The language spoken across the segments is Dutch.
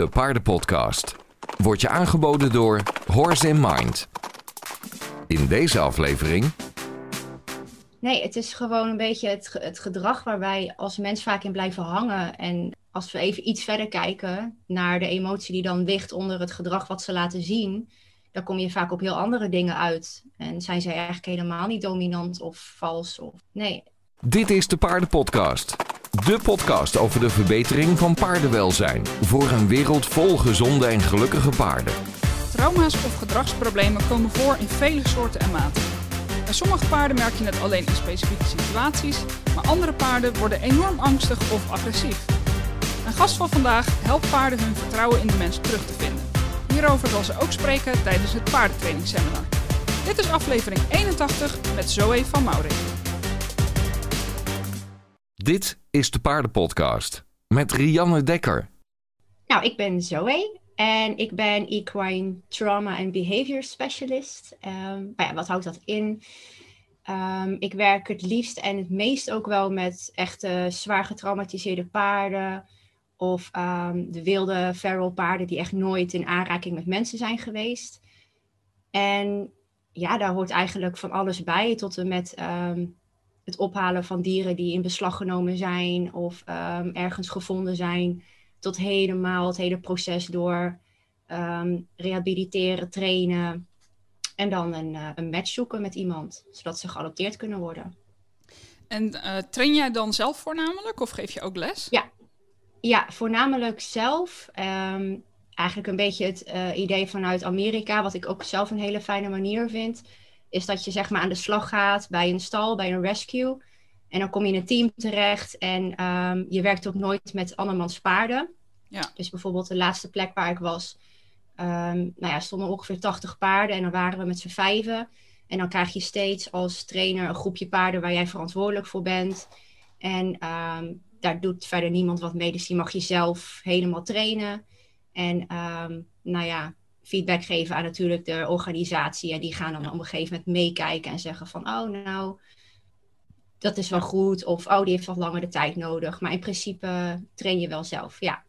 de Paardenpodcast. Wordt je aangeboden door Horse in Mind. In deze aflevering Nee, het is gewoon een beetje het, ge- het gedrag waar wij als mens vaak in blijven hangen. En als we even iets verder kijken naar de emotie die dan ligt onder het gedrag wat ze laten zien, dan kom je vaak op heel andere dingen uit. En zijn ze eigenlijk helemaal niet dominant of vals? Of... Nee, Dit is de Paardenpodcast. De podcast over de verbetering van paardenwelzijn. Voor een wereld vol gezonde en gelukkige paarden. Trauma's of gedragsproblemen komen voor in vele soorten en maten. Bij sommige paarden merk je het alleen in specifieke situaties, maar andere paarden worden enorm angstig of agressief. Een gast van vandaag helpt paarden hun vertrouwen in de mens terug te vinden. Hierover zal ze ook spreken tijdens het paardentrainingsseminar. Dit is aflevering 81 met Zoe van Maurik. Dit is de Paardenpodcast. Met Rianne Dekker. Nou, ik ben Zoe en ik ben Equine Trauma and Behavior Specialist. Ehm, wat houdt dat in? Ehm, ik werk het liefst en het meest ook wel met echte zwaar getraumatiseerde paarden. Of ehm, de wilde feral paarden die echt nooit in aanraking met mensen zijn geweest. En ja, daar hoort eigenlijk van alles bij, tot en met het ophalen van dieren die in beslag genomen zijn of ehm, ergens gevonden zijn tot helemaal het hele proces door ehm, rehabiliteren, trainen en dan een, eh, een match zoeken met iemand, zodat ze geadopteerd kunnen worden. En eh, train jij dan zelf voornamelijk of geef je ook les? Ja. Ja, voornamelijk zelf. Ehm, eigenlijk een beetje het eh, idee vanuit Amerika, wat ik ook zelf een hele fijne manier vind, is dat je zeg maar aan de slag gaat bij een stal, bij een rescue. En dan kom je in een team terecht en ehm, je werkt ook nooit met andermans paarden. Ja. Dus bijvoorbeeld de laatste plek waar ik was, ehm, nou ja, stonden ongeveer 80 paarden en dan waren we met z'n vijven. En dan krijg je steeds als trainer een groepje paarden waar jij verantwoordelijk voor bent. En ehm, daar doet verder niemand wat mee, dus die mag je zelf helemaal trainen. En nou ja, feedback geven aan natuurlijk de organisatie. En die gaan dan op een gegeven moment meekijken en zeggen van, oh nou, dat is wel goed. Of, oh, die heeft wat langer de tijd nodig. Maar in principe train je wel zelf, ja.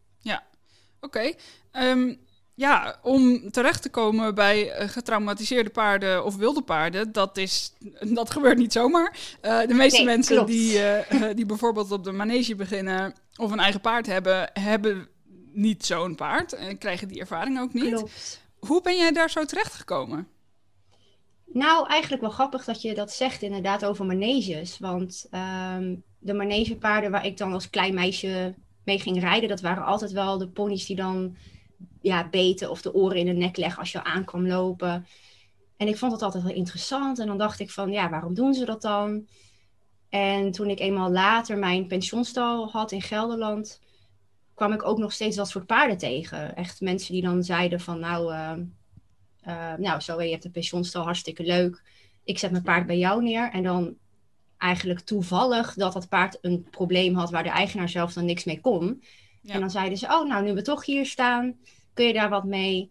Oké. Ehm, ja, om terecht te komen bij eh, getraumatiseerde paarden of wilde paarden, dat, is, dat gebeurt niet zomaar. Eh, de meeste Nee, mensen klopt. die, eh, die bijvoorbeeld op de manege beginnen of een eigen paard hebben, hebben niet zo'n paard en krijgen die ervaring ook niet. Klopt. Hoe ben jij daar zo terecht gekomen? Nou, eigenlijk wel grappig dat je dat zegt inderdaad over maneges. Want ehm, de manegepaarden waar ik dan als klein meisje mee ging rijden, dat waren altijd wel de ponies die dan ja, beten of de oren in de nek leggen als je aankwam lopen. En ik vond dat altijd wel interessant. En dan dacht ik van, ja, waarom doen ze dat dan? En toen ik eenmaal later mijn pensioenstal had in Gelderland, kwam ik ook nog steeds dat soort paarden tegen. Echt mensen die dan zeiden van, nou, ehm, eh, nou, zo, je hebt een pensioenstal, hartstikke leuk. Ik zet mijn paard bij jou neer. En dan eigenlijk toevallig dat dat paard een probleem had waar de eigenaar zelf dan niks mee kon. Ja. En dan zeiden ze, oh, nou, nu we toch hier staan, kun je daar wat mee?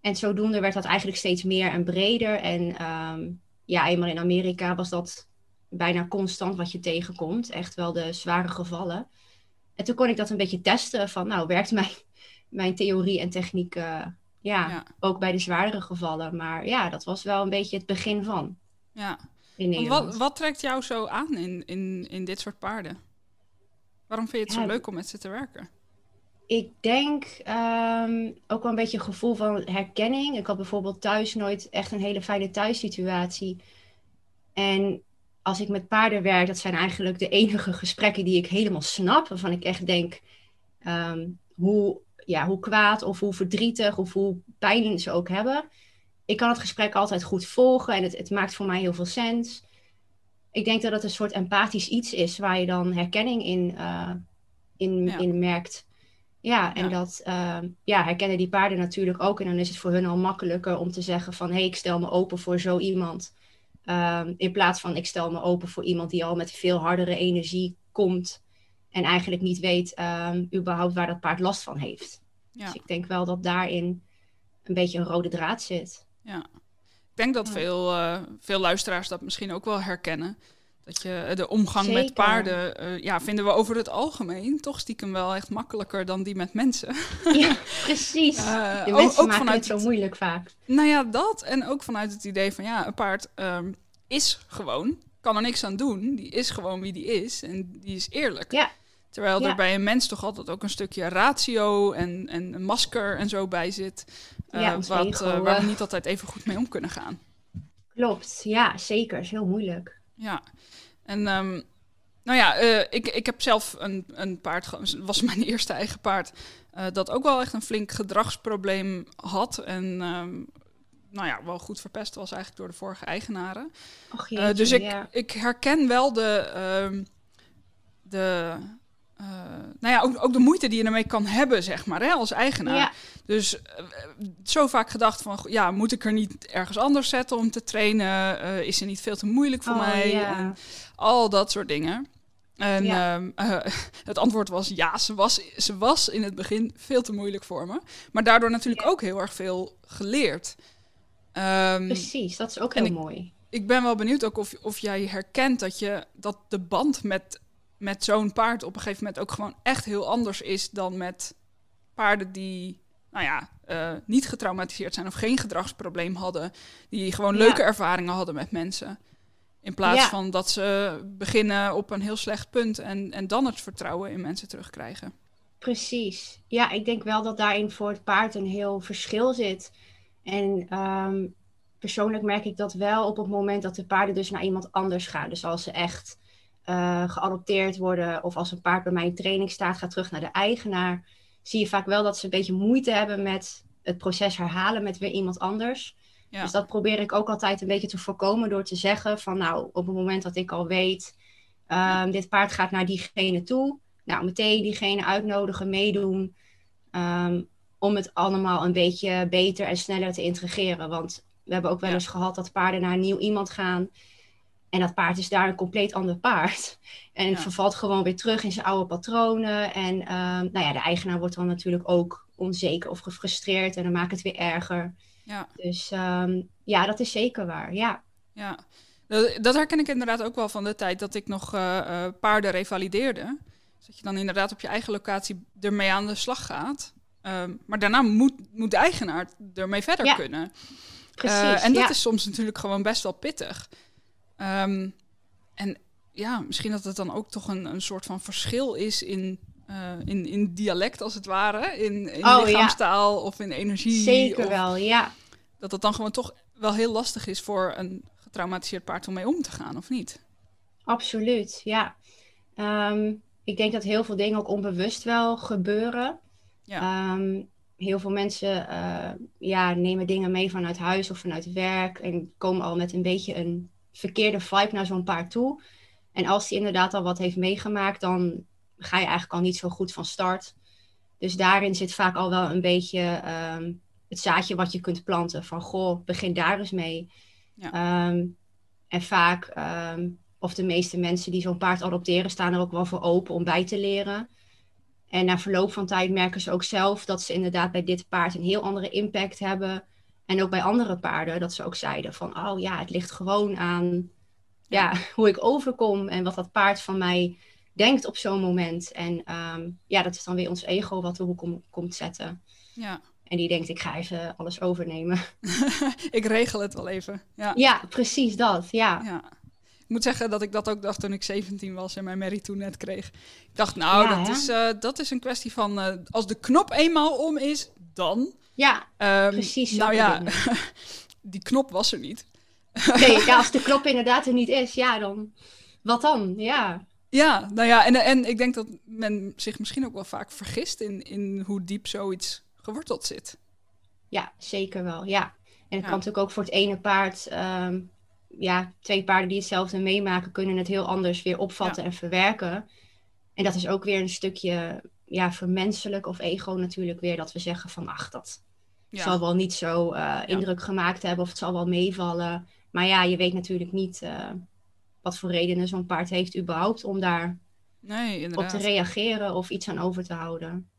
En zodoende werd dat eigenlijk steeds meer en breder. En ehm, ja, eenmaal in Amerika was dat bijna constant wat je tegenkomt. Echt wel de zware gevallen. En toen kon ik dat een beetje testen van, nou, werkt mijn, mijn theorie en techniek eh, ja, Ja. ook bij de zwaardere gevallen. Maar ja, dat was wel een beetje het begin van Ja. in wat, wat trekt jou zo aan in, in, in dit soort paarden? Waarom vind je het zo leuk om met ze te werken? Ik denk ehm, ook wel een beetje een gevoel van herkenning. Ik had bijvoorbeeld thuis nooit echt een hele fijne thuissituatie. En als ik met paarden werk, dat zijn eigenlijk de enige gesprekken die ik helemaal snap. Waarvan ik echt denk, ehm, hoe, ja, hoe kwaad of hoe verdrietig of hoe pijn ze ook hebben. Ik kan het gesprek altijd goed volgen en het, het maakt voor mij heel veel sens. Ik denk dat het een soort empathisch iets is waar je dan herkenning in, eh, in, Ja. in merkt. Ja, en Ja. dat ehm, ja, herkennen die paarden natuurlijk ook. En dan is het voor hun al makkelijker om te zeggen van... hé, hey, ik stel me open voor zo iemand. Ehm, in plaats van ik stel me open voor iemand die al met veel hardere energie komt... en eigenlijk niet weet ehm, überhaupt waar dat paard last van heeft. Ja. Dus ik denk wel dat daarin een beetje een rode draad zit. Ja. Ik denk dat Ja. veel, eh, veel luisteraars dat misschien ook wel herkennen. Dat je de omgang met paarden, eh, ja, vinden we over het algemeen toch stiekem wel echt makkelijker dan die met mensen. Ja, precies. Eh, de mensen ook maken vanuit het zo moeilijk vaak. Nou ja, dat. En ook vanuit het idee van ja, een paard ehm, is gewoon, kan er niks aan doen. Die is gewoon wie die is en die is eerlijk. Ja. Terwijl er bij een mens toch altijd ook een stukje ratio en, en een masker en zo bij zit. eh, Ja, wat, eh, waar we eh. niet altijd even goed mee om kunnen gaan. Klopt, ja, zeker. is heel moeilijk. Ja, en ehm, nou ja, eh, ik, ik heb zelf een, een paard, het was mijn eerste eigen paard, eh, dat ook wel echt een flink gedragsprobleem had. En ehm, nou ja, wel goed verpest was eigenlijk door de vorige eigenaren. Och, Eh, dus ik, ja. ik herken wel de, ehm, de eh, nou ja, ook, ook de moeite die je ermee kan hebben, zeg maar, hè, als eigenaar. Ja, Dus eh, zo vaak gedacht van, ja, moet ik er niet ergens anders zetten om te trainen? Eh, is er niet veel te moeilijk voor Oh, mij? ja. En al dat soort dingen. En Ja. ehm, eh, het antwoord was ja, ze was, ze was in het begin veel te moeilijk voor me. Maar daardoor natuurlijk Ja. ook heel erg veel geleerd. Ehm, precies. Dat is ook heel ik- mooi. ik ben wel benieuwd ook of, of jij herkent dat, je, dat de band met, met zo'n paard op een gegeven moment ook gewoon echt heel anders is dan met paarden die, nou ja, eh, niet getraumatiseerd zijn of geen gedragsprobleem hadden. Die gewoon Ja. leuke ervaringen hadden met mensen. In plaats Ja. van dat ze beginnen op een heel slecht punt en, en dan het vertrouwen in mensen terugkrijgen. Precies. Ja, ik denk wel dat daarin voor het paard een heel verschil zit. En ehm, persoonlijk merk ik dat wel op het moment dat de paarden dus naar iemand anders gaan. Dus als ze echt eh, geadopteerd worden of als een paard bij mij in training staat, gaat terug naar de eigenaar, zie je vaak wel dat ze een beetje moeite hebben met het proces herhalen met weer iemand anders. Ja. Dus dat probeer ik ook altijd een beetje te voorkomen door te zeggen van nou, op het moment dat ik al weet, ehm, dit paard gaat naar diegene toe, nou meteen diegene uitnodigen, meedoen, ehm, om het allemaal een beetje beter en sneller te integreren. Want we hebben ook wel Ja. eens gehad dat paarden naar een nieuw iemand gaan en dat paard is daar een compleet ander paard. En Ja. vervalt gewoon weer terug in zijn oude patronen. En ehm, nou ja, de eigenaar wordt dan natuurlijk ook onzeker of gefrustreerd en dan maakt het weer erger. Ja. Dus ehm, ja, dat is zeker waar. Ja, Ja, dat, dat herken ik inderdaad ook wel van de tijd dat ik nog eh, eh, paarden revalideerde. Dus dat je dan inderdaad op je eigen locatie ermee aan de slag gaat. Ehm, maar daarna moet, moet de eigenaar ermee verder Ja, kunnen. precies. Eh, en dat ja. is soms natuurlijk gewoon best wel pittig. Ehm, en ja, misschien dat het dan ook toch een, een soort van verschil is in, eh, in, in dialect, als het ware. In, in Oh, ja. lichaamstaal of in energie. Zeker of wel, ja. Dat het dan gewoon toch wel heel lastig is voor een getraumatiseerd paard om mee om te gaan, of niet? Absoluut, ja. Ehm, ik denk dat heel veel dingen ook onbewust wel gebeuren. Ja. Ehm, heel veel mensen eh, ja, nemen dingen mee vanuit huis of vanuit werk en komen al met een beetje een verkeerde vibe naar zo'n paard toe. En als die inderdaad al wat heeft meegemaakt, dan ga je eigenlijk al niet zo goed van start. Dus daarin zit vaak al wel een beetje ehm, het zaadje wat je kunt planten. Van goh, begin daar eens mee. Ja. Ehm, en vaak, ehm, of de meeste mensen die zo'n paard adopteren, staan er ook wel voor open om bij te leren. En na verloop van tijd merken ze ook zelf dat ze inderdaad bij dit paard een heel andere impact hebben. En ook bij andere paarden, dat ze ook zeiden van, oh ja, het ligt gewoon aan ja, hoe ik overkom en wat dat paard van mij denkt op zo'n moment. En ehm, ja, dat is dan weer ons ego wat de hoek om komt zetten. Ja, En die denkt, ik ga even alles overnemen. ik regel het wel even. Ja. Ja, precies dat. Ja, ja. Ik moet zeggen dat ik dat ook dacht toen ik 17 was en mijn Mary toen net kreeg. Ik dacht, nou, Ja, dat, hè? is, eh, dat is een kwestie van eh, als de knop eenmaal om is, dan. Ja Ehm, precies. Nou ja, die knop was er niet. Nee, ja, als de knop inderdaad er niet is, ja, dan wat dan? Ja, Ja, nou ja, en, en ik denk dat men zich misschien ook wel vaak vergist in, in hoe diep zoiets geworteld zit. ja zeker wel. Ja. En het Ja. kan natuurlijk ook voor het ene paard, ehm, ja, twee paarden die hetzelfde meemaken, kunnen het heel anders weer opvatten en verwerken. En dat is ook weer een stukje, ja, vermenselijk of ego natuurlijk weer, dat we zeggen van, ach, dat Ja, zal wel niet zo eh, indruk gemaakt hebben of het zal wel meevallen. Maar ja, je weet natuurlijk niet eh, wat voor redenen zo'n paard heeft überhaupt om daar nee, op te reageren of iets aan over te houden.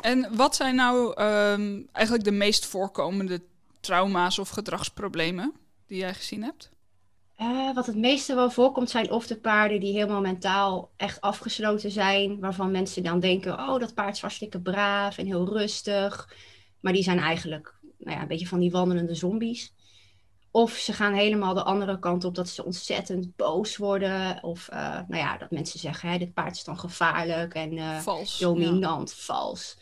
En wat zijn nou ehm, eigenlijk de meest voorkomende trauma's of gedragsproblemen die jij gezien hebt? Uh, wat het meeste wel voorkomt zijn of de paarden die helemaal mentaal echt afgesloten zijn. Waarvan mensen dan denken, oh dat paard is hartstikke braaf en heel rustig. Maar die zijn eigenlijk nou ja, een beetje van die wandelende zombies. Of ze gaan helemaal de andere kant op dat ze ontzettend boos worden. Of uh, nou ja, dat mensen zeggen, hè, dit paard is dan gevaarlijk en uh, vals, dominant, ja. vals.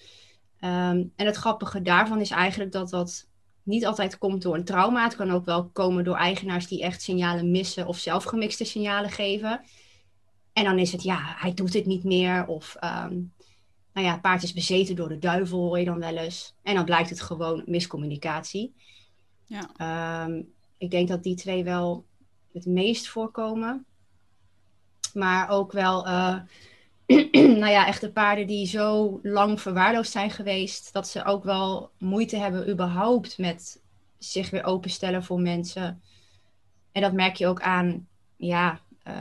Um, en het grappige daarvan is eigenlijk dat dat niet altijd komt door een trauma. Het kan ook wel komen door eigenaars die echt signalen missen of zelf gemixte signalen geven. En dan is het, ja, hij doet het niet meer. Of, um, nou ja, het paard is bezeten door de duivel, hoor je dan wel eens. En dan blijkt het gewoon miscommunicatie. Ja. Um, ik denk dat die twee wel het meest voorkomen. Maar ook wel, uh, nou ja, echte paarden die zo lang verwaarloosd zijn geweest, dat ze ook wel moeite hebben überhaupt met zich weer openstellen voor mensen. En dat merk je ook aan, ja, uh,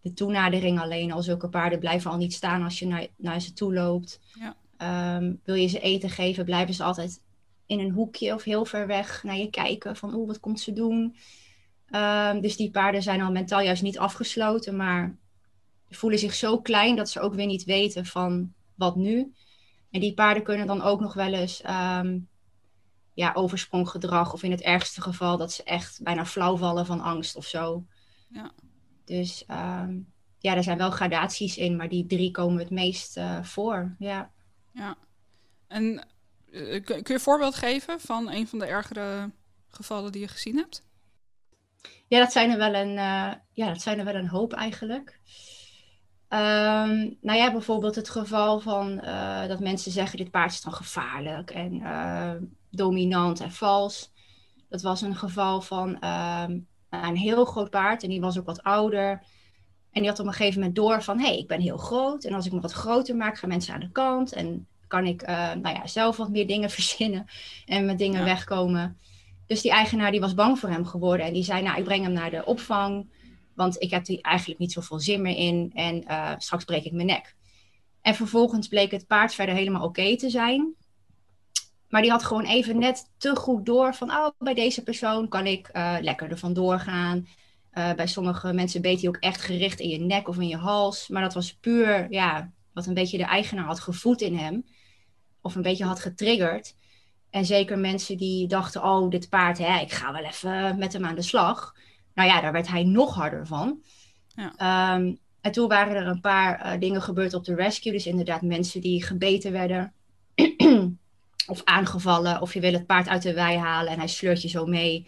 de toenadering alleen. Al zulke paarden blijven al niet staan als je naar, naar ze toe loopt. Ja. Um, wil je ze eten geven, blijven ze altijd in een hoekje of heel ver weg naar je kijken van oeh, wat komt ze doen? Um, dus die paarden zijn al mentaal juist niet afgesloten, maar voelen zich zo klein dat ze ook weer niet weten van wat nu. En die paarden kunnen dan ook nog wel eens um, ja, overspronggedrag of in het ergste geval dat ze echt bijna flauw vallen van angst of zo. Ja. Dus um, ja, er zijn wel gradaties in, maar die drie komen het meest uh, voor. Ja. ja. En uh, kun je een voorbeeld geven van een van de ergere gevallen die je gezien hebt? Ja, dat zijn er wel een, uh, ja, dat zijn er wel een hoop eigenlijk. Um, nou ja, bijvoorbeeld het geval van uh, dat mensen zeggen dit paard is dan gevaarlijk en uh, dominant en vals. Dat was een geval van uh, een heel groot paard en die was ook wat ouder. En die had op een gegeven moment door van, hé, hey, ik ben heel groot. En als ik me wat groter maak, gaan mensen aan de kant. En kan ik nou ja, zelf wat meer dingen verzinnen en met dingen ja. wegkomen. Dus die eigenaar die was bang voor hem geworden. En die zei, nou, ik breng hem naar de opvang. Want ik heb er eigenlijk niet zoveel zin meer in. En uh, straks breek ik mijn nek. En vervolgens bleek het paard verder helemaal oké te zijn. Maar die had gewoon even net te goed door van... oh, bij deze persoon kan ik uh, lekker ervan doorgaan. Uh, bij sommige mensen beet hij ook echt gericht in je nek of in je hals. Maar dat was puur, ja, wat een beetje de eigenaar had gevoed in hem. Of een beetje had getriggerd. En zeker mensen die dachten, oh, dit paard, hè, ik ga wel even met hem aan de slag. Nou ja, daar werd hij nog harder van. Ja. Um, en toen waren er een paar uh, dingen gebeurd op de rescue. Dus inderdaad mensen die gebeten werden. of aangevallen. Of je wil het paard uit de wei halen en hij sleurt je zo mee.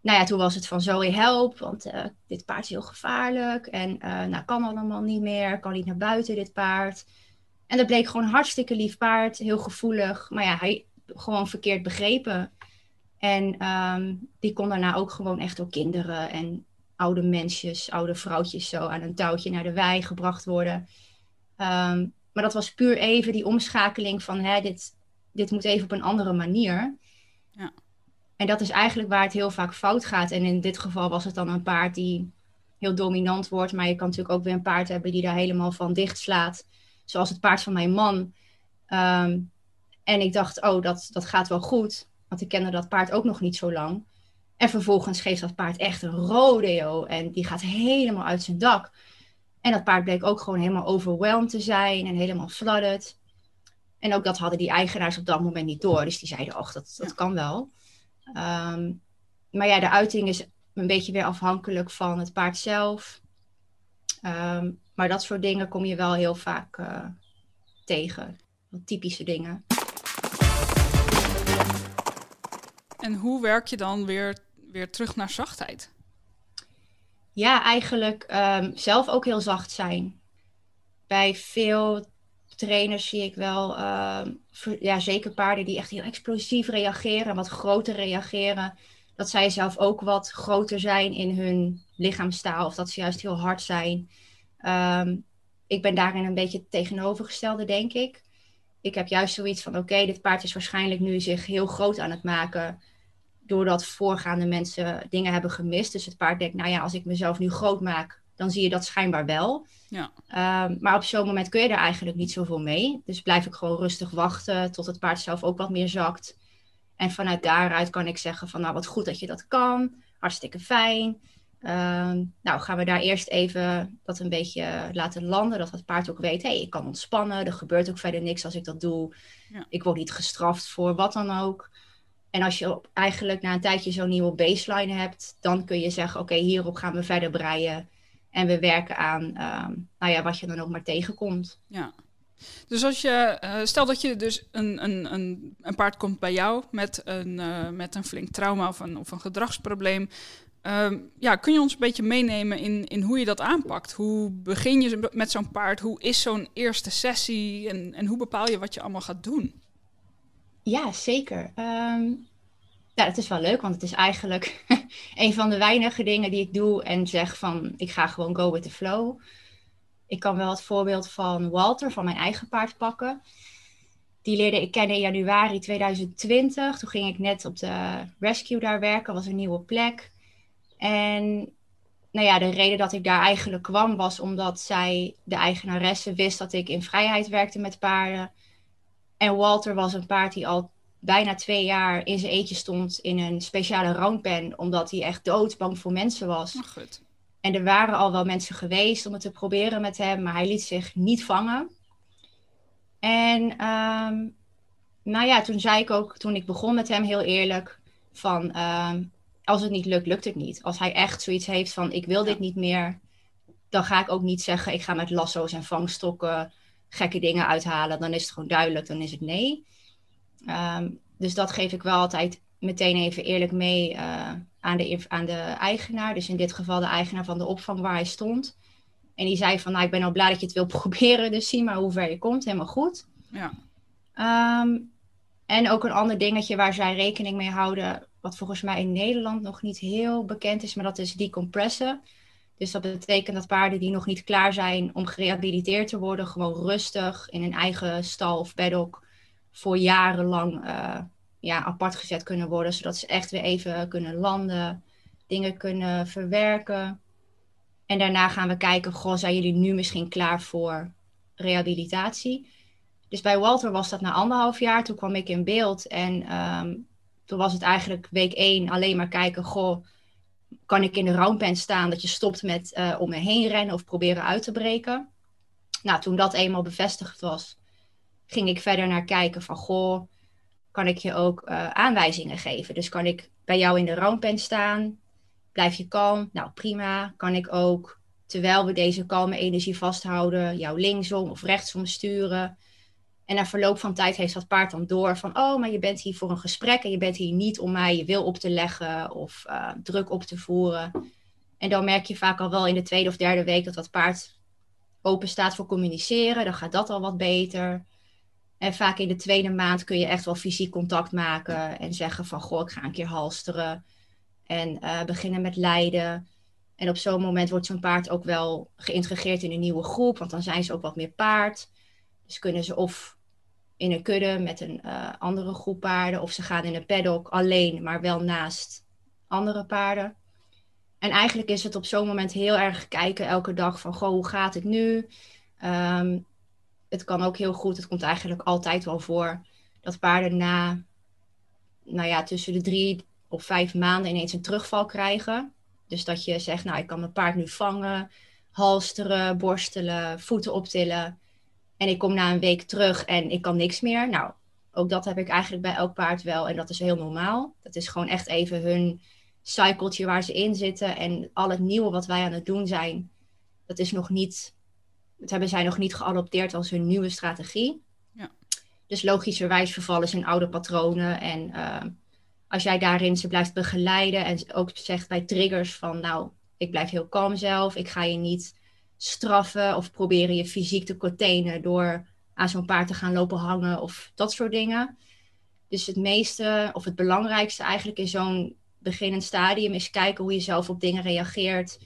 Nou ja, toen was het van Zoe help, want uh, dit paard is heel gevaarlijk. En uh, nou, kan allemaal niet meer, kan niet naar buiten dit paard. En dat bleek gewoon een hartstikke lief paard, heel gevoelig. Maar ja, hij gewoon verkeerd begrepen. En um, die kon daarna ook gewoon echt door kinderen en oude mensjes, oude vrouwtjes zo aan een touwtje naar de wei gebracht worden. Um, maar dat was puur even die omschakeling van hè, dit, dit moet even op een andere manier. Ja. En dat is eigenlijk waar het heel vaak fout gaat. En in dit geval was het dan een paard die heel dominant wordt. Maar je kan natuurlijk ook weer een paard hebben die daar helemaal van dicht slaat. Zoals het paard van mijn man. Um, en ik dacht, oh, dat, dat gaat wel goed. Want ik kende dat paard ook nog niet zo lang. En vervolgens geeft dat paard echt een rodeo. En die gaat helemaal uit zijn dak. En dat paard bleek ook gewoon helemaal overweldigd te zijn. En helemaal flooded. En ook dat hadden die eigenaars op dat moment niet door. Dus die zeiden, och, dat, dat kan wel. Um, maar ja, de uiting is een beetje weer afhankelijk van het paard zelf. Um, maar dat soort dingen kom je wel heel vaak uh, tegen. Typische dingen. En hoe werk je dan weer, weer terug naar zachtheid? Ja, eigenlijk um, zelf ook heel zacht zijn. Bij veel trainers zie ik wel, uh, ja, zeker paarden die echt heel explosief reageren, wat groter reageren. Dat zij zelf ook wat groter zijn in hun lichaamstaal of dat ze juist heel hard zijn. Um, ik ben daarin een beetje tegenovergestelde, denk ik. Ik heb juist zoiets van: oké, dit paard is waarschijnlijk nu zich heel groot aan het maken doordat voorgaande mensen dingen hebben gemist. Dus het paard denkt, nou ja, als ik mezelf nu groot maak, dan zie je dat schijnbaar wel. Ja. Um, maar op zo'n moment kun je er eigenlijk niet zoveel mee. Dus blijf ik gewoon rustig wachten tot het paard zelf ook wat meer zakt. En vanuit daaruit kan ik zeggen van, nou wat goed dat je dat kan. hartstikke fijn. Ehm, nou, gaan we daar eerst even dat een beetje laten landen. Dat het paard ook weet, hé, hey, ik kan ontspannen. Er gebeurt ook verder niks als ik dat doe. Ja. Ik word niet gestraft voor wat dan ook. En als je eigenlijk na een tijdje zo'n nieuwe baseline hebt, dan kun je zeggen, oké, hierop gaan we verder breien. En we werken aan, uh, nou ja, wat je dan ook maar tegenkomt. Ja. Dus als je, uh, stel dat je dus een, een, een, een, paard komt bij jou met een, uh, met een flink trauma of een, of een gedragsprobleem. Uh, ja, kun je ons een beetje meenemen in, in hoe je dat aanpakt? Hoe begin je met zo'n paard? Hoe is zo'n eerste sessie? En, en hoe bepaal je wat je allemaal gaat doen? Ja, zeker. Um, het is wel leuk, want het is eigenlijk een van de weinige dingen die ik doe en zeg van ik ga gewoon go with the flow. Ik kan wel het voorbeeld van Walter, van mijn eigen paard pakken. Die leerde ik kennen in januari 2020. Toen ging ik net op de rescue daar werken, was een nieuwe plek. En nou ja, de reden dat ik daar eigenlijk kwam was omdat zij, de eigenaresse, wist dat ik in vrijheid werkte met paarden. En Walter was een paard die al bijna twee jaar in zijn eentje stond in een speciale roundpen, omdat hij echt doodsbang voor mensen was. Oh, goed. En er waren al wel mensen geweest om het te proberen met hem, maar hij liet zich niet vangen. En um, nou ja, toen zei ik ook, toen ik begon met hem heel eerlijk, van um, als het niet lukt, lukt het niet. Als hij echt zoiets heeft van ik wil dit niet meer, dan ga ik ook niet zeggen ik ga met lasso's en vangstokken gekke dingen uithalen. Dan is het gewoon duidelijk, dan is het nee. Um, dus dat geef ik wel altijd meteen even eerlijk mee uh, aan, de, aan de eigenaar. Dus in dit geval de eigenaar van de opvang waar hij stond. En die zei van, nou, ik ben al blij dat je het wil proberen, dus zie maar hoe ver je komt. Helemaal goed. Ja. Um, en ook een ander dingetje waar zij rekening mee houden, wat volgens mij in Nederland nog niet heel bekend is, maar dat is decompressen. Dus dat betekent dat paarden die nog niet klaar zijn om gerehabiliteerd te worden, gewoon rustig in een eigen stal of paddock voor jarenlang uh, ja, apart gezet kunnen worden, zodat ze echt weer even kunnen landen, dingen kunnen verwerken. En daarna gaan we kijken, goh, zijn jullie nu misschien klaar voor rehabilitatie? Dus bij Walter was dat na anderhalf jaar. Toen kwam ik in beeld en um, toen was het eigenlijk week één alleen maar kijken, goh, kan ik in de roundpen staan dat je stopt met uh, om me heen rennen of proberen uit te breken? Nou, toen dat eenmaal bevestigd was, ging ik verder naar kijken van, goh, kan ik je ook uh, aanwijzingen geven? Dus kan ik bij jou in de roundpen staan? Blijf je kalm? Nou, prima. Kan ik ook, terwijl we deze kalme energie vasthouden, jou linksom of rechtsom sturen? En na verloop van tijd heeft dat paard dan door van, oh, maar je bent hier voor een gesprek en je bent hier niet om mij je wil op te leggen of uh, druk op te voeren. En dan merk je vaak al wel in de tweede of derde week dat dat paard open staat voor communiceren. Dan gaat dat al wat beter. En vaak in de tweede maand kun je echt wel fysiek contact maken en zeggen van, goh, ik ga een keer halsteren. En uh, beginnen met leiden. En op zo'n moment wordt zo'n paard ook wel geïntegreerd in een nieuwe groep, want dan zijn ze ook wat meer paard. Dus kunnen ze of in een kudde met een uh, andere groep paarden. Of ze gaan in een paddock alleen, maar wel naast andere paarden. En eigenlijk is het op zo'n moment heel erg kijken elke dag van, goh, hoe gaat het nu? Um, het kan ook heel goed, het komt eigenlijk altijd wel voor, dat paarden na, nou ja, tussen de drie of vijf maanden ineens een terugval krijgen. Dus dat je zegt, nou, ik kan mijn paard nu vangen, halsteren, borstelen, voeten optillen. En ik kom na een week terug en ik kan niks meer. Nou, ook dat heb ik eigenlijk bij elk paard wel. En dat is heel normaal. Dat is gewoon echt even hun cycletje waar ze in zitten. En al het nieuwe wat wij aan het doen zijn, dat is nog niet. Dat hebben zij nog niet geadopteerd als hun nieuwe strategie. Ja. Dus logischerwijs vervallen ze in oude patronen. En uh, als jij daarin ze blijft begeleiden en ook zegt bij triggers van nou, ik blijf heel kalm zelf. Ik ga je niet straffen of proberen je fysiek te containen door aan zo'n paard te gaan lopen hangen of dat soort dingen. Dus het meeste of het belangrijkste eigenlijk in zo'n beginnend stadium is kijken hoe je zelf op dingen reageert.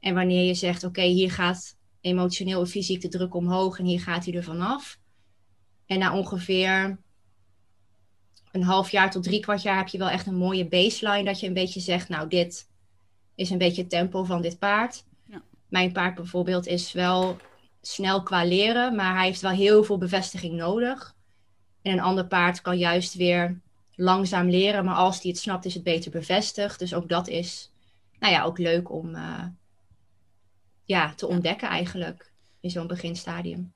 En wanneer je zegt, oké, hier gaat emotioneel en fysiek de druk omhoog en hier gaat hij er vanaf. En na ongeveer een half jaar tot drie kwart jaar heb je wel echt een mooie baseline dat je een beetje zegt, nou dit is een beetje het tempo van dit paard. Mijn paard bijvoorbeeld is wel snel qua leren, maar hij heeft wel heel veel bevestiging nodig. En een ander paard kan juist weer langzaam leren, maar als hij het snapt, is het beter bevestigd. Dus ook dat is nou ja, ook leuk om ja, te ontdekken eigenlijk in zo'n beginstadium.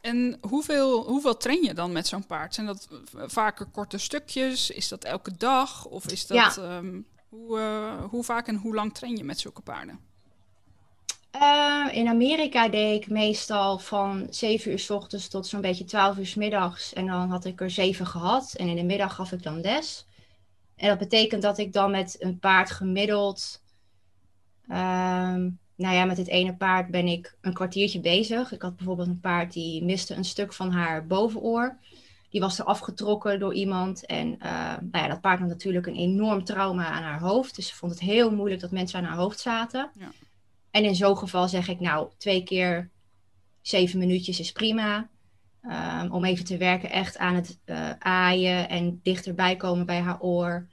En hoeveel, hoeveel train je dan met zo'n paard? Zijn dat vaker korte stukjes? Is dat elke dag? Of is dat ehm, hoe, uh, hoe vaak en hoe lang train je met zulke paarden? Uh, in Amerika deed ik meestal van 7 uur s ochtends tot zo'n beetje 12 uur s middags. En dan had ik er 7 gehad. En in de middag gaf ik dan les. En dat betekent dat ik dan met een paard gemiddeld ehm, nou ja, met het ene paard ben ik een kwartiertje bezig. Ik had bijvoorbeeld een paard die miste een stuk van haar bovenoor. Die was er afgetrokken door iemand. En uh, nou ja, dat paard had natuurlijk een enorm trauma aan haar hoofd. Dus ze vond het heel moeilijk dat mensen aan haar hoofd zaten. Ja. En in zo'n geval zeg ik, nou, twee keer zeven minuutjes is prima. Um, om even te werken echt aan het uh, aaien en dichterbij komen bij haar oor.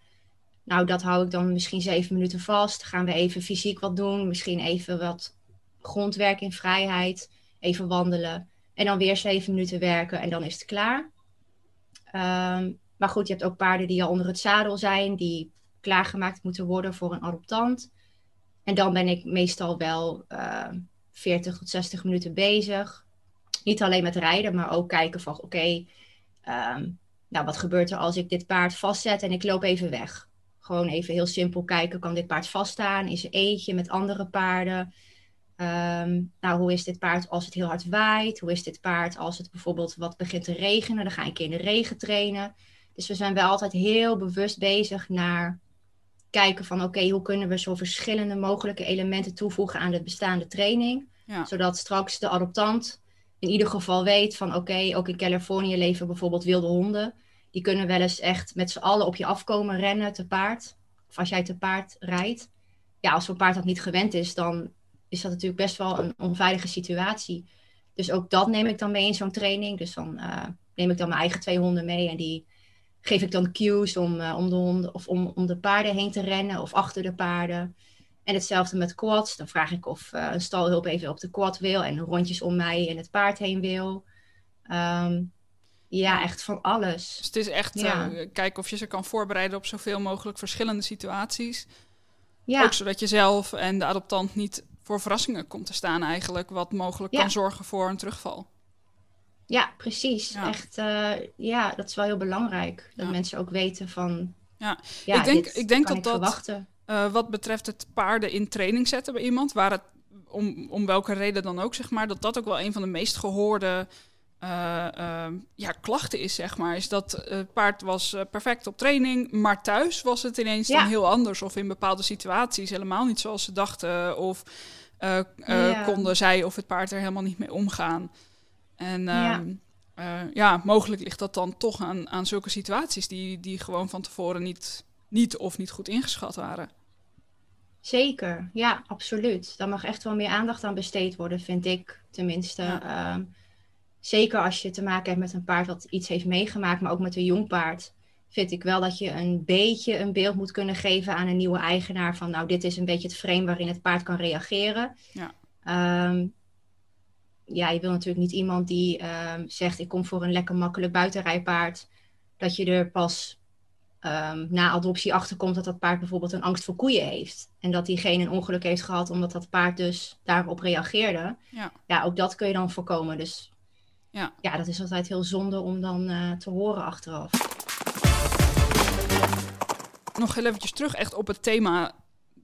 Nou, dat hou ik dan misschien zeven minuten vast. Gaan we even fysiek wat doen. Misschien even wat grondwerk in vrijheid. Even wandelen. En dan weer zeven minuten werken en dan is het klaar. Um, maar goed, je hebt ook paarden die al onder het zadel zijn. Die klaargemaakt moeten worden voor een adoptant. En dan ben ik meestal wel uh, ehm, 40 tot 60 minuten bezig. Niet alleen met rijden, maar ook kijken van oké, um, nou wat gebeurt er als ik dit paard vastzet en ik loop even weg. Gewoon even heel simpel kijken, kan dit paard vaststaan? Is er eentje met andere paarden? Ehm, nou, hoe is dit paard als het heel hard waait? Hoe is dit paard als het bijvoorbeeld wat begint te regenen? Dan ga ik in de regen trainen. Dus we zijn wel altijd heel bewust bezig naar kijken van oké, hoe kunnen we zo verschillende mogelijke elementen toevoegen aan de bestaande training. Zodat straks de adoptant in ieder geval weet van oké, ook in Californië leven bijvoorbeeld wilde honden die kunnen wel eens echt met z'n allen op je afkomen rennen te paard. Of als jij te paard rijdt. Ja, als zo'n paard dat niet gewend is, dan is dat natuurlijk best wel een onveilige situatie. Dus ook dat neem ik dan mee in zo'n training. Dus dan uh, neem ik dan mijn eigen twee honden mee en die geef ik dan cues om, uh, om de honden of om, om de paarden heen te rennen of achter de paarden. En hetzelfde met quads. Dan vraag ik of uh, een stalhulp even op de quad wil en rondjes om mij en het paard heen wil. Um, ja, echt van alles. Dus het is echt ja. uh, kijken of je ze kan voorbereiden op zoveel mogelijk verschillende situaties. Ja. Ook zodat je zelf en de adoptant niet voor verrassingen komt te staan eigenlijk, wat mogelijk kan zorgen voor een terugval. Ja, precies. Echt, uh, ja, dat is wel heel belangrijk. Dat mensen ook weten van. Ja, ik denk, ik denk dat dat. Uh, wat betreft het paarden in training zetten bij iemand, waar het om, om welke reden dan ook, zeg maar, dat dat ook wel een van de meest gehoorde uh, uh, ja, klachten is, zeg maar. Is dat het paard was uh, perfect op training, maar thuis was het ineens dan heel anders. Of in bepaalde situaties helemaal niet zoals ze dachten. Of ja. konden zij of het paard er helemaal niet mee omgaan. En ja. Ehm, ja. mogelijk ligt dat dan toch aan, aan zulke situaties die, die gewoon van tevoren niet, niet of niet goed ingeschat waren. Zeker, ja, absoluut. Daar mag echt wel meer aandacht aan besteed worden, vind ik tenminste. Ja. Um, zeker als je te maken hebt met een paard dat iets heeft meegemaakt, maar ook met een jong paard, vind ik wel dat je een beetje een beeld moet kunnen geven aan een nieuwe eigenaar van, nou, dit is een beetje het frame waarin het paard kan reageren. Ja. Um, ja, je wil natuurlijk niet iemand die um, zegt, ik kom voor een lekker makkelijk buitenrijpaard, dat je er pas um, na adoptie achterkomt dat dat paard bijvoorbeeld een angst voor koeien heeft. En dat diegene een ongeluk heeft gehad omdat dat paard dus daarop reageerde. Ja, ja ook dat kun je dan voorkomen. Dus ja. ja, dat is altijd heel zonde om dan uh, te horen achteraf. Nog heel eventjes terug echt op het thema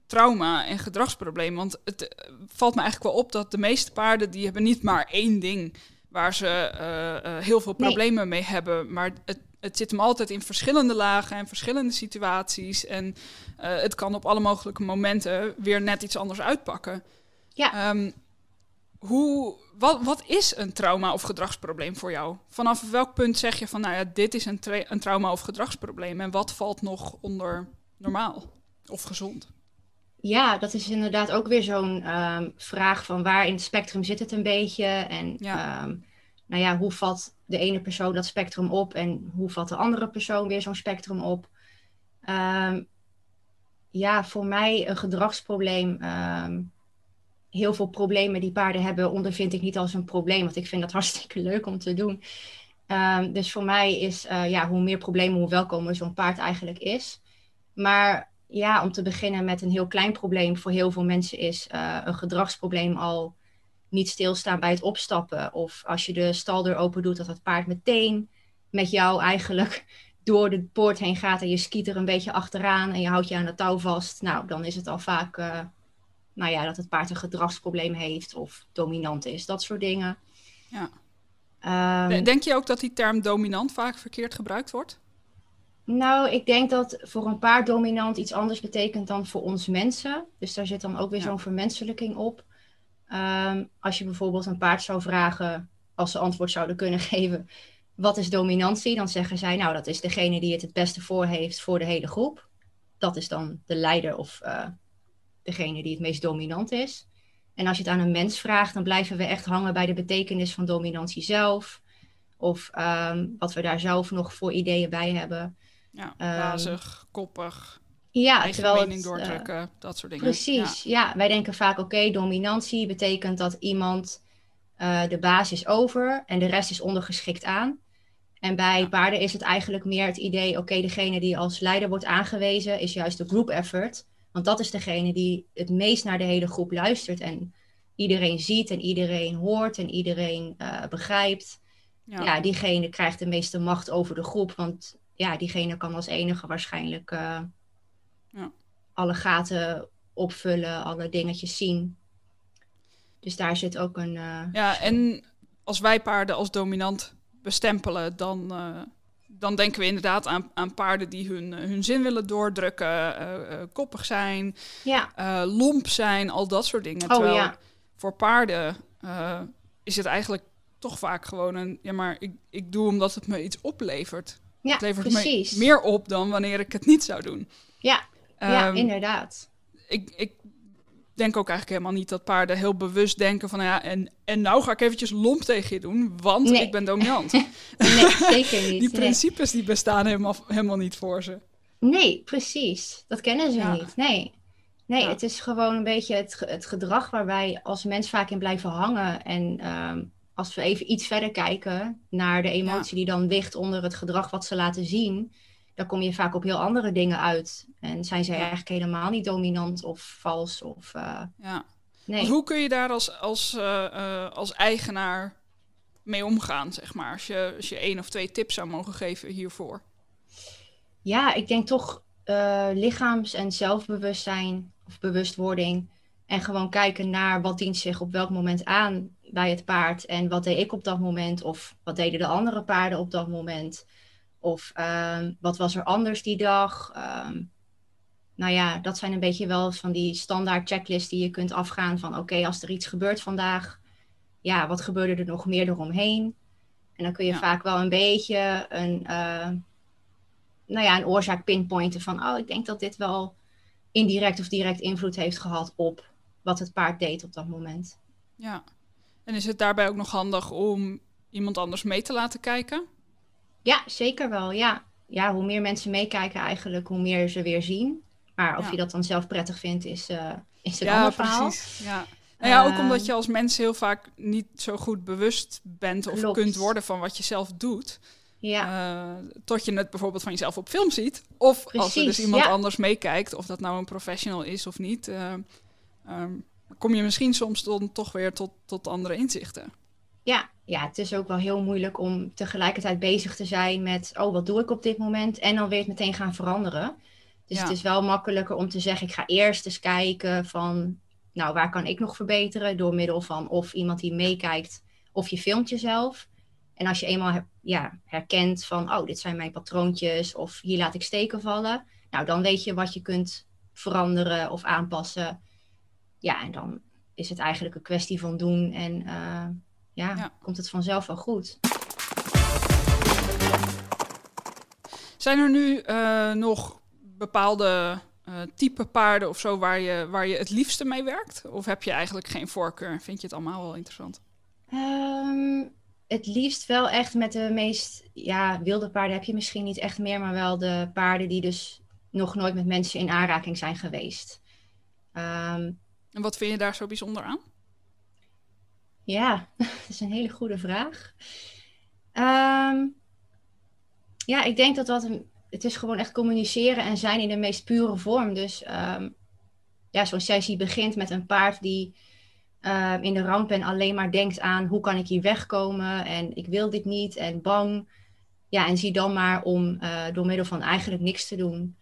trauma en gedragsprobleem. Want het uh, valt me eigenlijk wel op dat de meeste paarden... die hebben niet maar één ding waar ze uh, heel veel problemen nee. mee hebben. Maar het, het zit hem altijd in verschillende lagen en verschillende situaties. En het kan op alle mogelijke momenten weer net iets anders uitpakken. Ja. Um, hoe, wat, wat is een trauma of gedragsprobleem voor jou? Vanaf welk punt zeg je van, nou ja, dit is een, tra een trauma of gedragsprobleem en wat valt nog onder normaal of gezond? Ja, dat is inderdaad ook weer zo'n um, vraag van waar in het spectrum zit het een beetje en ja. Um, nou ja, hoe vat de ene persoon dat spectrum op en hoe vat de andere persoon weer zo'n spectrum op? Um, ja, voor mij een gedragsprobleem heel veel problemen die paarden hebben, ondervind ik niet als een probleem. Want ik vind dat hartstikke leuk om te doen. Um, dus voor mij is, uh, ja, hoe meer problemen, hoe welkomer zo'n paard eigenlijk is. Maar ja, om te beginnen met een heel klein probleem voor heel veel mensen is uh, een gedragsprobleem al niet stilstaan bij het opstappen. Of als je de staldeur open doet, dat het paard meteen met jou eigenlijk door de poort heen gaat en je skiet er een beetje achteraan en je houdt je aan de touw vast. Nou, dan is het al vaak uh, nou ja, dat het paard een gedragsprobleem heeft of dominant is. Dat soort dingen. Ja. Um, Denk je ook dat die term dominant vaak verkeerd gebruikt wordt? Nou, ik denk dat voor een paard dominant iets anders betekent dan voor ons mensen. Dus daar zit dan ook weer zo'n vermenselijking op. Um, als je bijvoorbeeld een paard zou vragen, als ze antwoord zouden kunnen geven, wat is dominantie? Dan zeggen zij, nou, dat is degene die het het beste voor heeft voor de hele groep. Dat is dan de leider of uh, degene die het meest dominant is. En als je het aan een mens vraagt, dan blijven we echt hangen bij de betekenis van dominantie zelf. Of um, wat we daar zelf nog voor ideeën bij hebben. Ja, bazig, um, koppig. Ja, eigen terwijl mening het, doordrukken, uh, dat soort dingen. Precies, ja. ja wij denken vaak, oké, okay, dominantie betekent dat iemand uh, de baas is over en de rest is ondergeschikt aan. En bij ja. paarden is het eigenlijk meer het idee, oké, okay, degene die als leider wordt aangewezen is juist de group effort. Want dat is degene die het meest naar de hele groep luistert en iedereen ziet en iedereen hoort en iedereen uh, begrijpt. Ja. ja. diegene krijgt de meeste macht over de groep, want ja, diegene kan als enige waarschijnlijk uh, ja. alle gaten opvullen, alle dingetjes zien. Dus daar zit ook een. Uh, ja, en als wij paarden als dominant bestempelen, dan, dan denken we inderdaad aan, aan paarden die hun, hun zin willen doordrukken, uh, koppig zijn, ja. lomp zijn, al dat soort dingen. Oh, Terwijl ja. voor paarden is het eigenlijk toch vaak gewoon een, ja maar ik, ik doe omdat het me iets oplevert. Ja, het levert precies. me meer op dan wanneer ik het niet zou doen. Ja, ja Ehm, inderdaad. Ik, ik denk ook eigenlijk helemaal niet dat paarden heel bewust denken van ja, en, en nou ga ik eventjes lomp tegen je doen, want Nee. ik ben dominant. nee, zeker niet. Die nee. principes die bestaan helemaal, helemaal niet voor ze. Nee, precies. Dat kennen ze Ja. niet. Nee. Nee, Ja. het is gewoon een beetje het, het gedrag waar wij als mens vaak in blijven hangen. En ehm, als we even iets verder kijken naar de emotie die dan ligt onder het gedrag wat ze laten zien, dan kom je vaak op heel andere dingen uit. En zijn ze Ja. eigenlijk helemaal niet dominant of vals of eh, Ja. nee. Want hoe kun je daar als, als, eh, eh, als eigenaar mee omgaan, zeg maar? Als je, als je één of twee tips zou mogen geven hiervoor. Ja, ik denk toch lichaams- en zelfbewustzijn of bewustwording. En gewoon kijken naar wat dient zich op welk moment aan bij het paard. En wat deed ik op dat moment? Of wat deden de andere paarden op dat moment? Of ehm, wat was er anders die dag? Ehm, nou ja, dat zijn een beetje wel van die standaard checklists die je kunt afgaan. Van oké, als er iets gebeurt vandaag, ja, wat gebeurde er nog meer eromheen? En dan kun je Ja. vaak wel een beetje een, eh, nou ja, een oorzaak pinpointen van, oh, ik denk dat dit wel indirect of direct invloed heeft gehad op wat het paard deed op dat moment. Ja. En is het daarbij ook nog handig om iemand anders mee te laten kijken? Ja, zeker wel. Ja, ja hoe meer mensen meekijken eigenlijk, hoe meer ze weer zien. Maar of Ja. je dat dan zelf prettig vindt, is, eh is een ja, ander verhaal. precies. Ja. Nou ja, ook omdat je als mens heel vaak niet zo goed bewust bent of Klopt. kunt worden van wat je zelf doet. Ja, Eh, tot je het bijvoorbeeld van jezelf op film ziet. Of als er dus iemand ja. anders meekijkt, of dat nou een professional is of niet. eh, ehm, kom je misschien soms dan toch weer tot, tot andere inzichten. Ja, ja, het is ook wel heel moeilijk om tegelijkertijd bezig te zijn met, oh, wat doe ik op dit moment? En dan weer het meteen gaan veranderen. Dus Ja. het is wel makkelijker om te zeggen, ik ga eerst eens kijken van, nou, waar kan ik nog verbeteren? Door middel van of iemand die meekijkt, of je filmt jezelf. En als je eenmaal ja, herkent van, oh, dit zijn mijn patroontjes, of hier laat ik steken vallen. Nou, dan weet je wat je kunt veranderen of aanpassen. Ja, en dan is het eigenlijk een kwestie van doen en eh, ja, Ja. komt het vanzelf wel goed. Zijn er nu eh, nog bepaalde eh, type paarden of zo waar je, waar je het liefste mee werkt? Of heb je eigenlijk geen voorkeur? Vind je het allemaal wel interessant? Ehm, het liefst wel echt met de meest ja, wilde paarden heb je misschien niet echt meer, maar wel de paarden die dus nog nooit met mensen in aanraking zijn geweest. Ehm, En wat vind je daar zo bijzonder aan? Ja, dat is een hele goede vraag. Ehm, ja, ik denk dat dat een- het is gewoon echt communiceren en zijn in de meest pure vorm. Dus um, ja, zo'n sessie begint met een paard die uh, in de ramp en alleen maar denkt aan hoe kan ik hier wegkomen en ik wil dit niet en bang. Ja, en zie dan maar om uh, door middel van eigenlijk niks te doen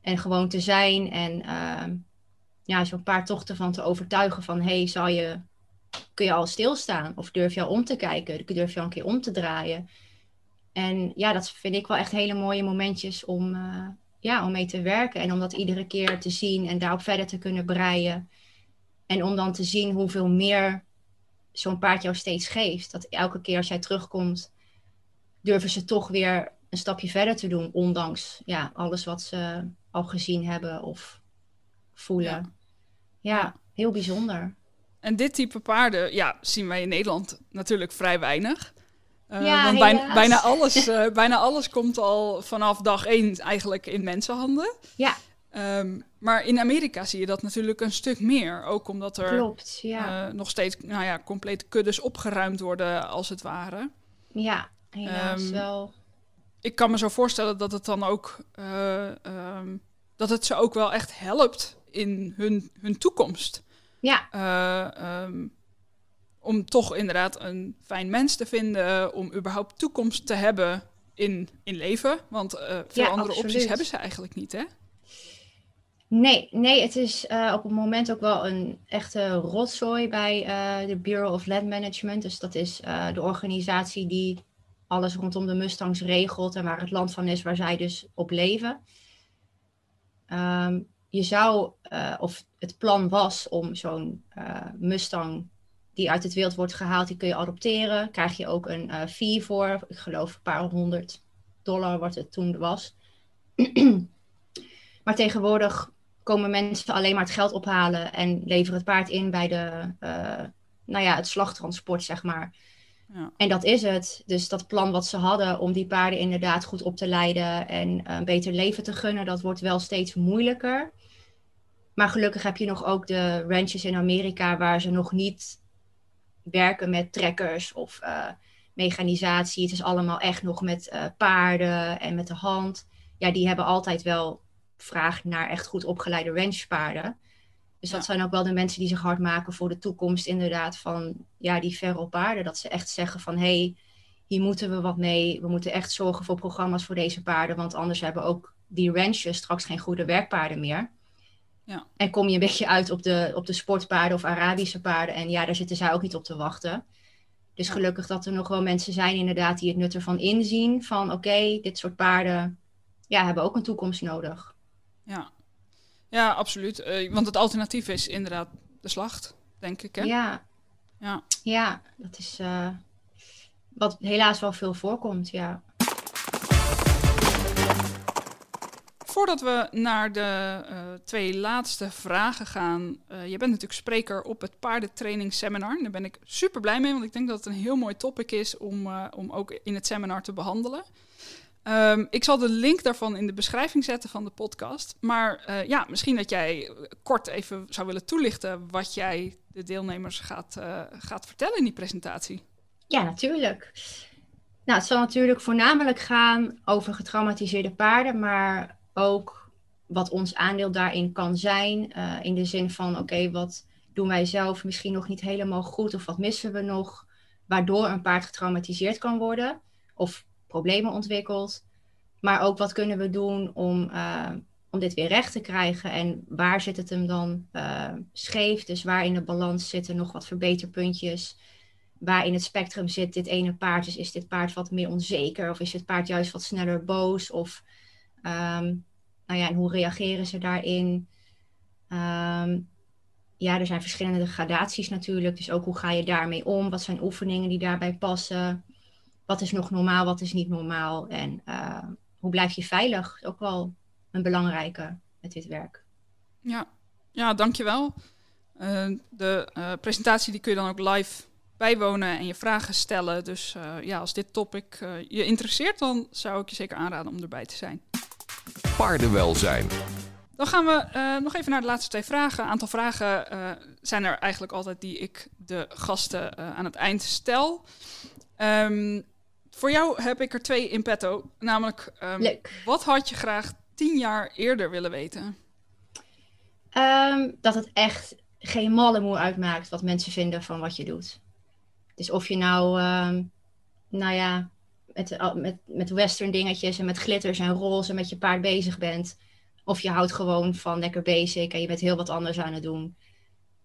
en gewoon te zijn en uh, ja, zo'n paard toch ervan te overtuigen van hey, zal je, kun je al stilstaan of durf je al om te kijken, durf je al een keer om te draaien. En ja, dat vind ik wel echt hele mooie momentjes om, uh, ja, om mee te werken. En om dat iedere keer te zien en daarop verder te kunnen breien. En om dan te zien hoeveel meer zo'n paard jou steeds geeft. Dat elke keer als jij terugkomt, durven ze toch weer een stapje verder te doen. Ondanks ja, alles wat ze al gezien hebben of voelen. Ja, ja heel bijzonder. En dit type paarden ja, zien wij in Nederland natuurlijk vrij weinig. Uh, ja, want bijna, bijna, alles, uh, bijna alles komt al vanaf dag één eigenlijk in mensenhanden. Ja. Um, maar in Amerika zie je dat natuurlijk een stuk meer. Ook omdat er Klopt, ja. uh, nog steeds nou ja, complete kuddes opgeruimd worden, als het ware. Ja, helaas um, wel. Ik kan me zo voorstellen dat het dan ook... Um, dat het ze ook wel echt helpt in hun, hun toekomst. Ja om toch inderdaad een fijn mens te vinden, om überhaupt toekomst te hebben in, in leven. Want uh, veel ja, andere absoluut. opties hebben ze eigenlijk niet, hè? Nee, nee, het is uh, op het moment ook wel een echte rotzooi bij de Bureau of Land Management. Dus dat is de organisatie die alles rondom de Mustangs regelt en waar het land van is waar zij dus op leven. Um, je zou, of het plan was om zo'n Mustang die uit het wild wordt gehaald, die kun je adopteren. Krijg je ook een uh, fee voor. Ik geloof een paar honderd dollar wat het toen was. maar tegenwoordig komen mensen alleen maar het geld ophalen en leveren het paard in bij de, nou ja, het slagtransport, zeg maar. Ja. En dat is het. Dus dat plan wat ze hadden om die paarden inderdaad goed op te leiden en een beter leven te gunnen, dat wordt wel steeds moeilijker. Maar gelukkig heb je nog ook de ranches in Amerika waar ze nog niet werken met trekkers of uh, mechanisatie. Het is allemaal echt nog met uh, paarden en met de hand. Ja, die hebben altijd wel vraag naar echt goed opgeleide ranchpaarden. Dus dat zijn ook wel de mensen die zich hard maken voor de toekomst, inderdaad, van ja, die feral paarden. Dat ze echt zeggen van hé, hey, hier moeten we wat mee. We moeten echt zorgen voor programma's voor deze paarden. Want anders hebben ook die ranches straks geen goede werkpaarden meer. Ja. En kom je een beetje uit op de, op de sportpaarden of Arabische paarden. En ja, daar zitten zij ook niet op te wachten. Dus gelukkig dat er nog wel mensen zijn inderdaad die het nut ervan inzien. Van oké, dit soort paarden ja, hebben ook een toekomst nodig. Ja, ja absoluut. Uh, want het alternatief is inderdaad de slacht, denk ik. Hè? Ja. ja, ja, dat is uh, wat helaas wel veel voorkomt, ja. Voordat we naar de uh, twee laatste vragen gaan. Uh, je bent natuurlijk spreker op het paardentraining seminar. Daar ben ik super blij mee, want ik denk dat het een heel mooi topic is om, uh, om ook in het seminar te behandelen. Um, ik zal de link daarvan in de beschrijving zetten van de podcast. Maar ja, misschien dat jij kort even zou willen toelichten wat jij de deelnemers gaat, gaat vertellen in die presentatie. Ja, natuurlijk. Nou, het zal natuurlijk voornamelijk gaan over getraumatiseerde paarden, maar ook wat ons aandeel daarin kan zijn. Uh, in de zin van, oké, wat doen wij zelf misschien nog niet helemaal goed of wat missen we nog, waardoor een paard getraumatiseerd kan worden of problemen ontwikkelt. Maar ook wat kunnen we doen om, uh, om dit weer recht te krijgen en waar zit het hem dan uh, scheef? Dus waar in de balans zitten nog wat verbeterpuntjes? Waar in het spectrum zit dit ene paard? Dus is dit paard wat meer onzeker of is het paard juist wat sneller boos? Of um, nou ja, en hoe reageren ze daarin? Um, ja, er zijn verschillende gradaties natuurlijk. Dus ook hoe ga je daarmee om? Wat zijn oefeningen die daarbij passen? Wat is nog normaal, wat is niet normaal? En uh, hoe blijf je veilig? Ook wel een belangrijke met dit werk. Ja, ja dankjewel. Uh, de uh, presentatie die kun je dan ook live bijwonen en je vragen stellen. Dus ja, als dit topic je interesseert, dan zou ik je zeker aanraden om erbij te zijn paardenwelzijn. Dan gaan we uh, nog even naar de laatste twee vragen. Een aantal vragen uh, zijn er eigenlijk altijd die ik de gasten uh, aan het eind stel. Um, Voor jou heb ik er twee in petto. Namelijk, ehm, Leuk. wat had je graag tien jaar eerder willen weten? Ehm, dat het echt geen malle moe uitmaakt wat mensen vinden van wat je doet. Dus of je nou, ehm, nou ja, met, met, met western dingetjes en met glitters en roze met je paard bezig bent. Of je houdt gewoon van lekker basic en je bent heel wat anders aan het doen.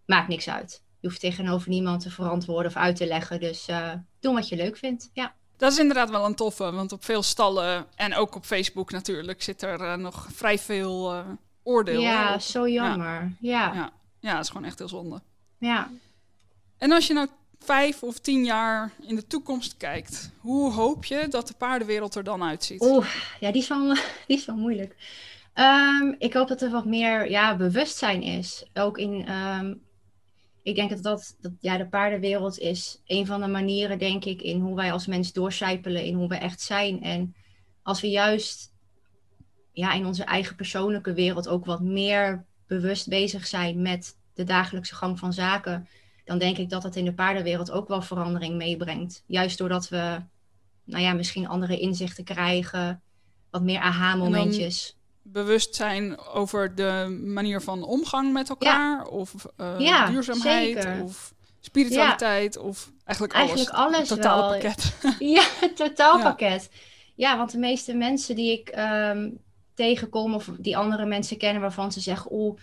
Maakt niks uit. Je hoeft tegenover niemand te verantwoorden of uit te leggen. Dus uh, doe wat je leuk vindt. Ja. Dat is inderdaad wel een toffe, want op veel stallen en ook op Facebook natuurlijk zit er uh, nog vrij veel uh, oordeel. Ja, zo jammer. Ja. Ja. ja. ja, dat is gewoon echt heel zonde. Ja. En als je nou vijf of tien jaar in de toekomst kijkt, hoe hoop je dat de paardenwereld er dan uitziet? Oeh, ja, die is wel, die is wel moeilijk. Um, ik hoop dat er wat meer ja, bewustzijn is. Ook in, um, ik denk dat, dat, dat ja, de paardenwereld is een van de manieren, denk ik, in hoe wij als mens doorcijpelen, in hoe we echt zijn. En als we juist ja, in onze eigen persoonlijke wereld ook wat meer bewust bezig zijn met de dagelijkse gang van zaken, dan denk ik dat het in de paardenwereld ook wel verandering meebrengt. Juist doordat we, nou ja, misschien andere inzichten krijgen, wat meer aha-momentjes. Bewust zijn over de manier van omgang met elkaar, ja. of uh, ja, duurzaamheid, zeker. of spiritualiteit, ja. of eigenlijk alles. Eigenlijk alles het totaalpakket. Ja, het totaalpakket. Ja. want de meeste mensen die ik um, tegenkom, of die andere mensen kennen waarvan ze zeggen, oeh,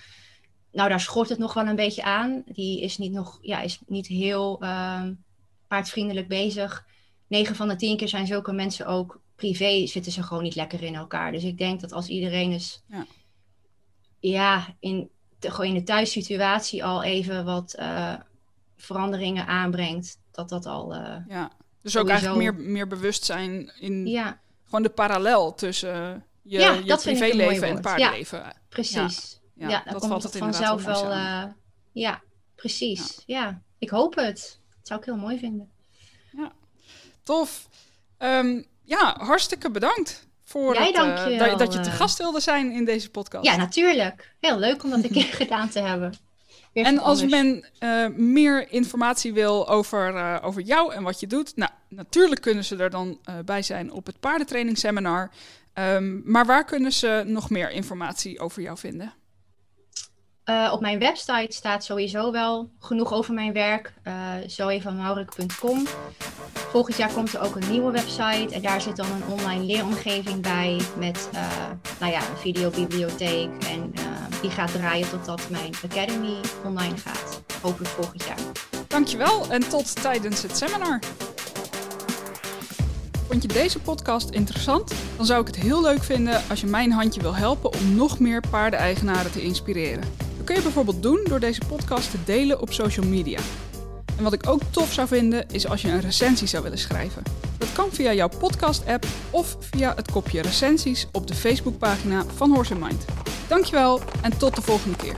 nou, daar schort het nog wel een beetje aan. Die is niet, nog, ja, is niet heel uh, paardvriendelijk bezig. 9 van de 10 keer zijn zulke mensen ook privé, zitten ze gewoon niet lekker in elkaar. Dus ik denk dat als iedereen eens, ja, ja in, de, gewoon in de thuissituatie al even wat uh, veranderingen aanbrengt, dat dat al. Uh, ja, dus ook eigenlijk meer, meer bewustzijn in ja. gewoon de parallel tussen je, ja, je privéleven en het paardenleven. Ja, precies. Ja, ja, dan dat komt het vanzelf wel. Uh, ja, precies. Ja. ik hoop het. Dat zou ik heel mooi vinden. Tof. Um, ja, hartstikke bedankt voor Jij uh, dat, wel, dat je te uh, gast wilde zijn in deze podcast. Ja, natuurlijk. Heel leuk om dat een keer gedaan te hebben. Weer En als men uh, meer informatie wil over, uh, over jou en wat je doet, nou, natuurlijk kunnen ze er dan bij zijn op het paardentrainingsseminar. Um, maar waar kunnen ze nog meer informatie over jou vinden? Uh, op mijn website staat sowieso wel genoeg over mijn werk. Uh, zoevanmaurik.com. Volgend jaar komt er ook een nieuwe website. En daar zit dan een online leeromgeving bij. Met uh, nou ja, een videobibliotheek. En die gaat draaien totdat mijn academy online gaat. Hopelijk volgend jaar. Dankjewel en tot tijdens het seminar. Vond je deze podcast interessant? Dan zou ik het heel leuk vinden als je mijn handje wil helpen om nog meer paardeneigenaren te inspireren. Kun je bijvoorbeeld doen door deze podcast te delen op social media. En wat ik ook tof zou vinden is als je een recensie zou willen schrijven. Dat kan via jouw podcast-app of via het kopje recensies op de Facebookpagina van Horse Mind. Dankjewel en tot de volgende keer.